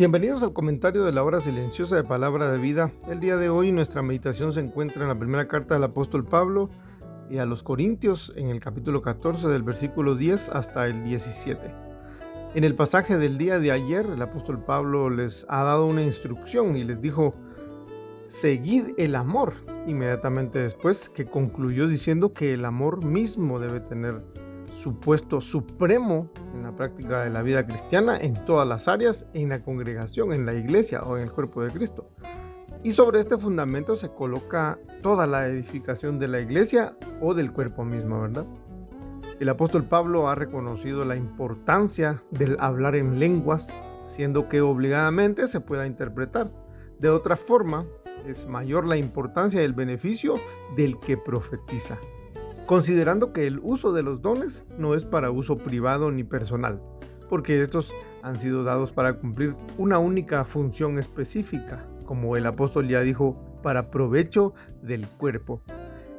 Bienvenidos al comentario de la hora silenciosa de Palabra de Vida. El día de hoy nuestra meditación se encuentra en la primera carta del apóstol Pablo y a los Corintios en el capítulo 14 del versículo 10 hasta el 17. En el pasaje del día de ayer el apóstol Pablo les ha dado una instrucción y les dijo, seguid el amor, inmediatamente después que concluyó diciendo que el amor mismo debe tener su puesto supremo en la práctica de la vida cristiana en todas las áreas, en la congregación, en la iglesia o en el cuerpo de Cristo. Y sobre este fundamento se coloca toda la edificación de la iglesia o del cuerpo mismo, ¿verdad? El apóstol Pablo ha reconocido la importancia del hablar en lenguas, siendo que obligadamente se pueda interpretar. De otra forma, es mayor la importancia y el beneficio del que profetiza considerando que el uso de los dones no es para uso privado ni personal, porque estos han sido dados para cumplir una única función específica, como el apóstol ya dijo, para provecho del cuerpo.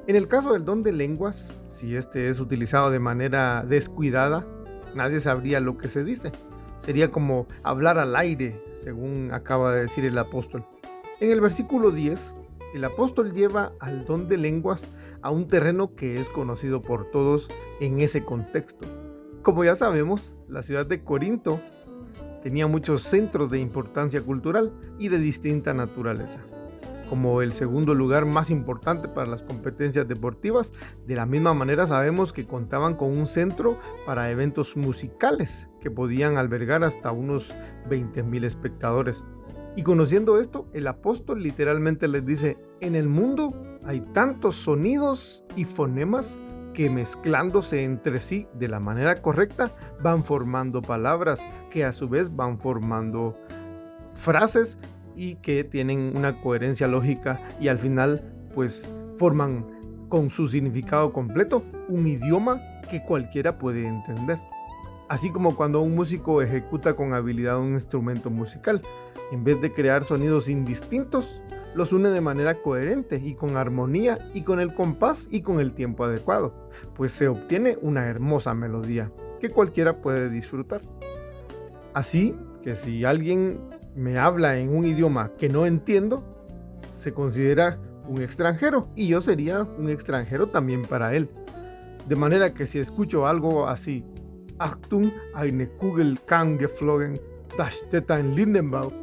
En el caso del don de lenguas, si este es utilizado de manera descuidada, nadie sabría lo que se dice. Sería como hablar al aire, según acaba de decir el apóstol. En el versículo 10, el apóstol lleva al don de lenguas a un terreno que es conocido por todos en ese contexto. Como ya sabemos, la ciudad de Corinto tenía muchos centros de importancia cultural y de distinta naturaleza. Como el segundo lugar más importante para las competencias deportivas, de la misma manera sabemos que contaban con un centro para eventos musicales que podían albergar hasta unos 20.000 espectadores. Y conociendo esto, el apóstol literalmente les dice, en el mundo hay tantos sonidos y fonemas que mezclándose entre sí de la manera correcta van formando palabras que a su vez van formando frases y que tienen una coherencia lógica y al final pues forman con su significado completo un idioma que cualquiera puede entender. Así como cuando un músico ejecuta con habilidad un instrumento musical, en vez de crear sonidos indistintos, los une de manera coherente y con armonía y con el compás y con el tiempo adecuado, pues se obtiene una hermosa melodía que cualquiera puede disfrutar. Así que si alguien me habla en un idioma que no entiendo, se considera un extranjero y yo sería un extranjero también para él. De manera que si escucho algo así, Achtung, eine Kugel kann geflogen, das steht ein Lindenbaum,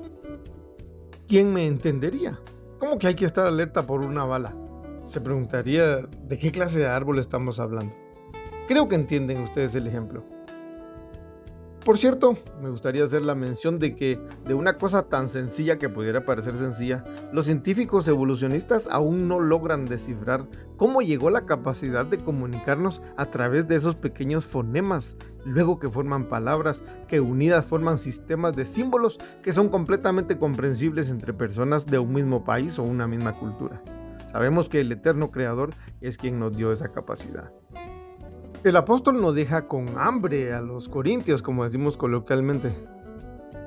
¿quién me entendería? ¿Cómo que hay que estar alerta por una bala? Se preguntaría de qué clase de árbol estamos hablando. Creo que entienden ustedes el ejemplo. Por cierto, me gustaría hacer la mención de que de una cosa tan sencilla que pudiera parecer sencilla, los científicos evolucionistas aún no logran descifrar cómo llegó la capacidad de comunicarnos a través de esos pequeños fonemas, luego que forman palabras que unidas forman sistemas de símbolos que son completamente comprensibles entre personas de un mismo país o una misma cultura. Sabemos que el eterno creador es quien nos dio esa capacidad. El apóstol no deja con hambre a los corintios, como decimos coloquialmente.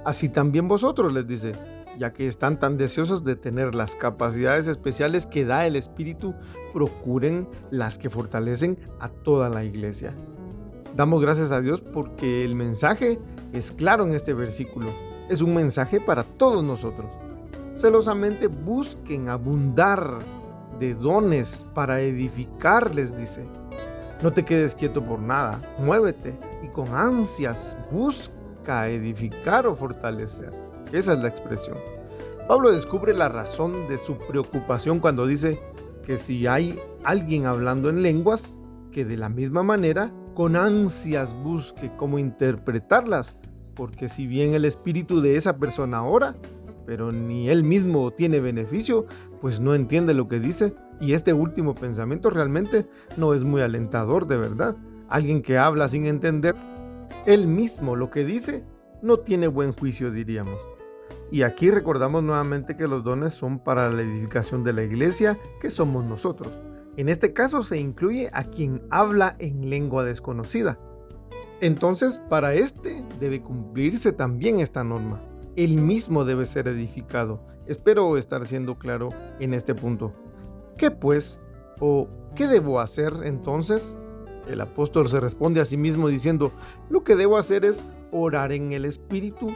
Así también vosotros, les dice, ya que están tan deseosos de tener las capacidades especiales que da el Espíritu, procuren las que fortalecen a toda la iglesia. Damos gracias a Dios porque el mensaje es claro en este versículo. Es un mensaje para todos nosotros. Celosamente busquen abundar de dones para edificar, les dice no te quedes quieto por nada, muévete y con ansias busca edificar o fortalecer. Esa es la expresión. Pablo descubre la razón de su preocupación cuando dice que si hay alguien hablando en lenguas, que de la misma manera con ansias busque cómo interpretarlas, porque si bien el espíritu de esa persona ora, pero ni él mismo tiene beneficio, pues no entiende lo que dice. Y este último pensamiento realmente no es muy alentador, de verdad. Alguien que habla sin entender él mismo lo que dice, no tiene buen juicio, diríamos. Y aquí recordamos nuevamente que los dones son para la edificación de la iglesia, que somos nosotros. En este caso se incluye a quien habla en lengua desconocida. Entonces, para este debe cumplirse también esta norma. Él mismo debe ser edificado. Espero estar siendo claro en este punto. ¿Qué pues? ¿O qué debo hacer entonces? El apóstol se responde a sí mismo diciendo, lo que debo hacer es orar en el Espíritu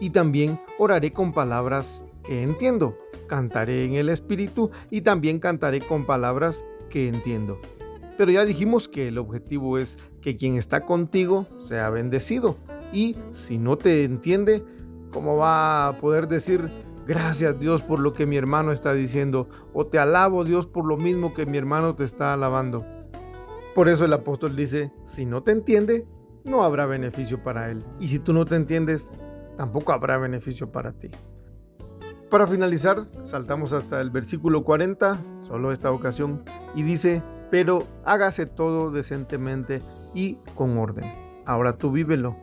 y también oraré con palabras que entiendo. Cantaré en el Espíritu y también cantaré con palabras que entiendo. Pero ya dijimos que el objetivo es que quien está contigo sea bendecido. Y si no te entiende, ¿cómo va a poder decir gracias Dios por lo que mi hermano está diciendo? O te alabo Dios por lo mismo que mi hermano te está alabando. Por eso el apóstol dice, si no te entiende, no habrá beneficio para él. Y si tú no te entiendes, tampoco habrá beneficio para ti. Para finalizar, saltamos hasta el versículo 40, solo esta ocasión, y dice, pero hágase todo decentemente y con orden. Ahora tú vívelo.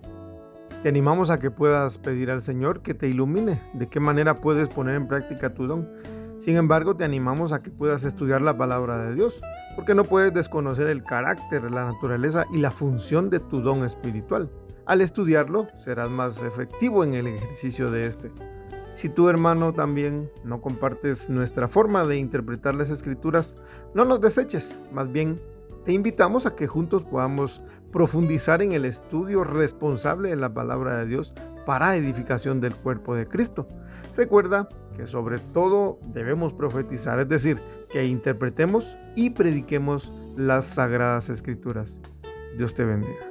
Te animamos a que puedas pedir al Señor que te ilumine de qué manera puedes poner en práctica tu don. Sin embargo, te animamos a que puedas estudiar la palabra de Dios, porque no puedes desconocer el carácter, la naturaleza y la función de tu don espiritual. Al estudiarlo, serás más efectivo en el ejercicio de este. Si tu hermano también no compartes nuestra forma de interpretar las escrituras, no nos deseches, más bien te invitamos a que juntos podamos profundizar en el estudio responsable de la palabra de Dios para edificación del cuerpo de Cristo. Recuerda que sobre todo debemos profetizar, es decir, que interpretemos y prediquemos las sagradas escrituras. Dios te bendiga.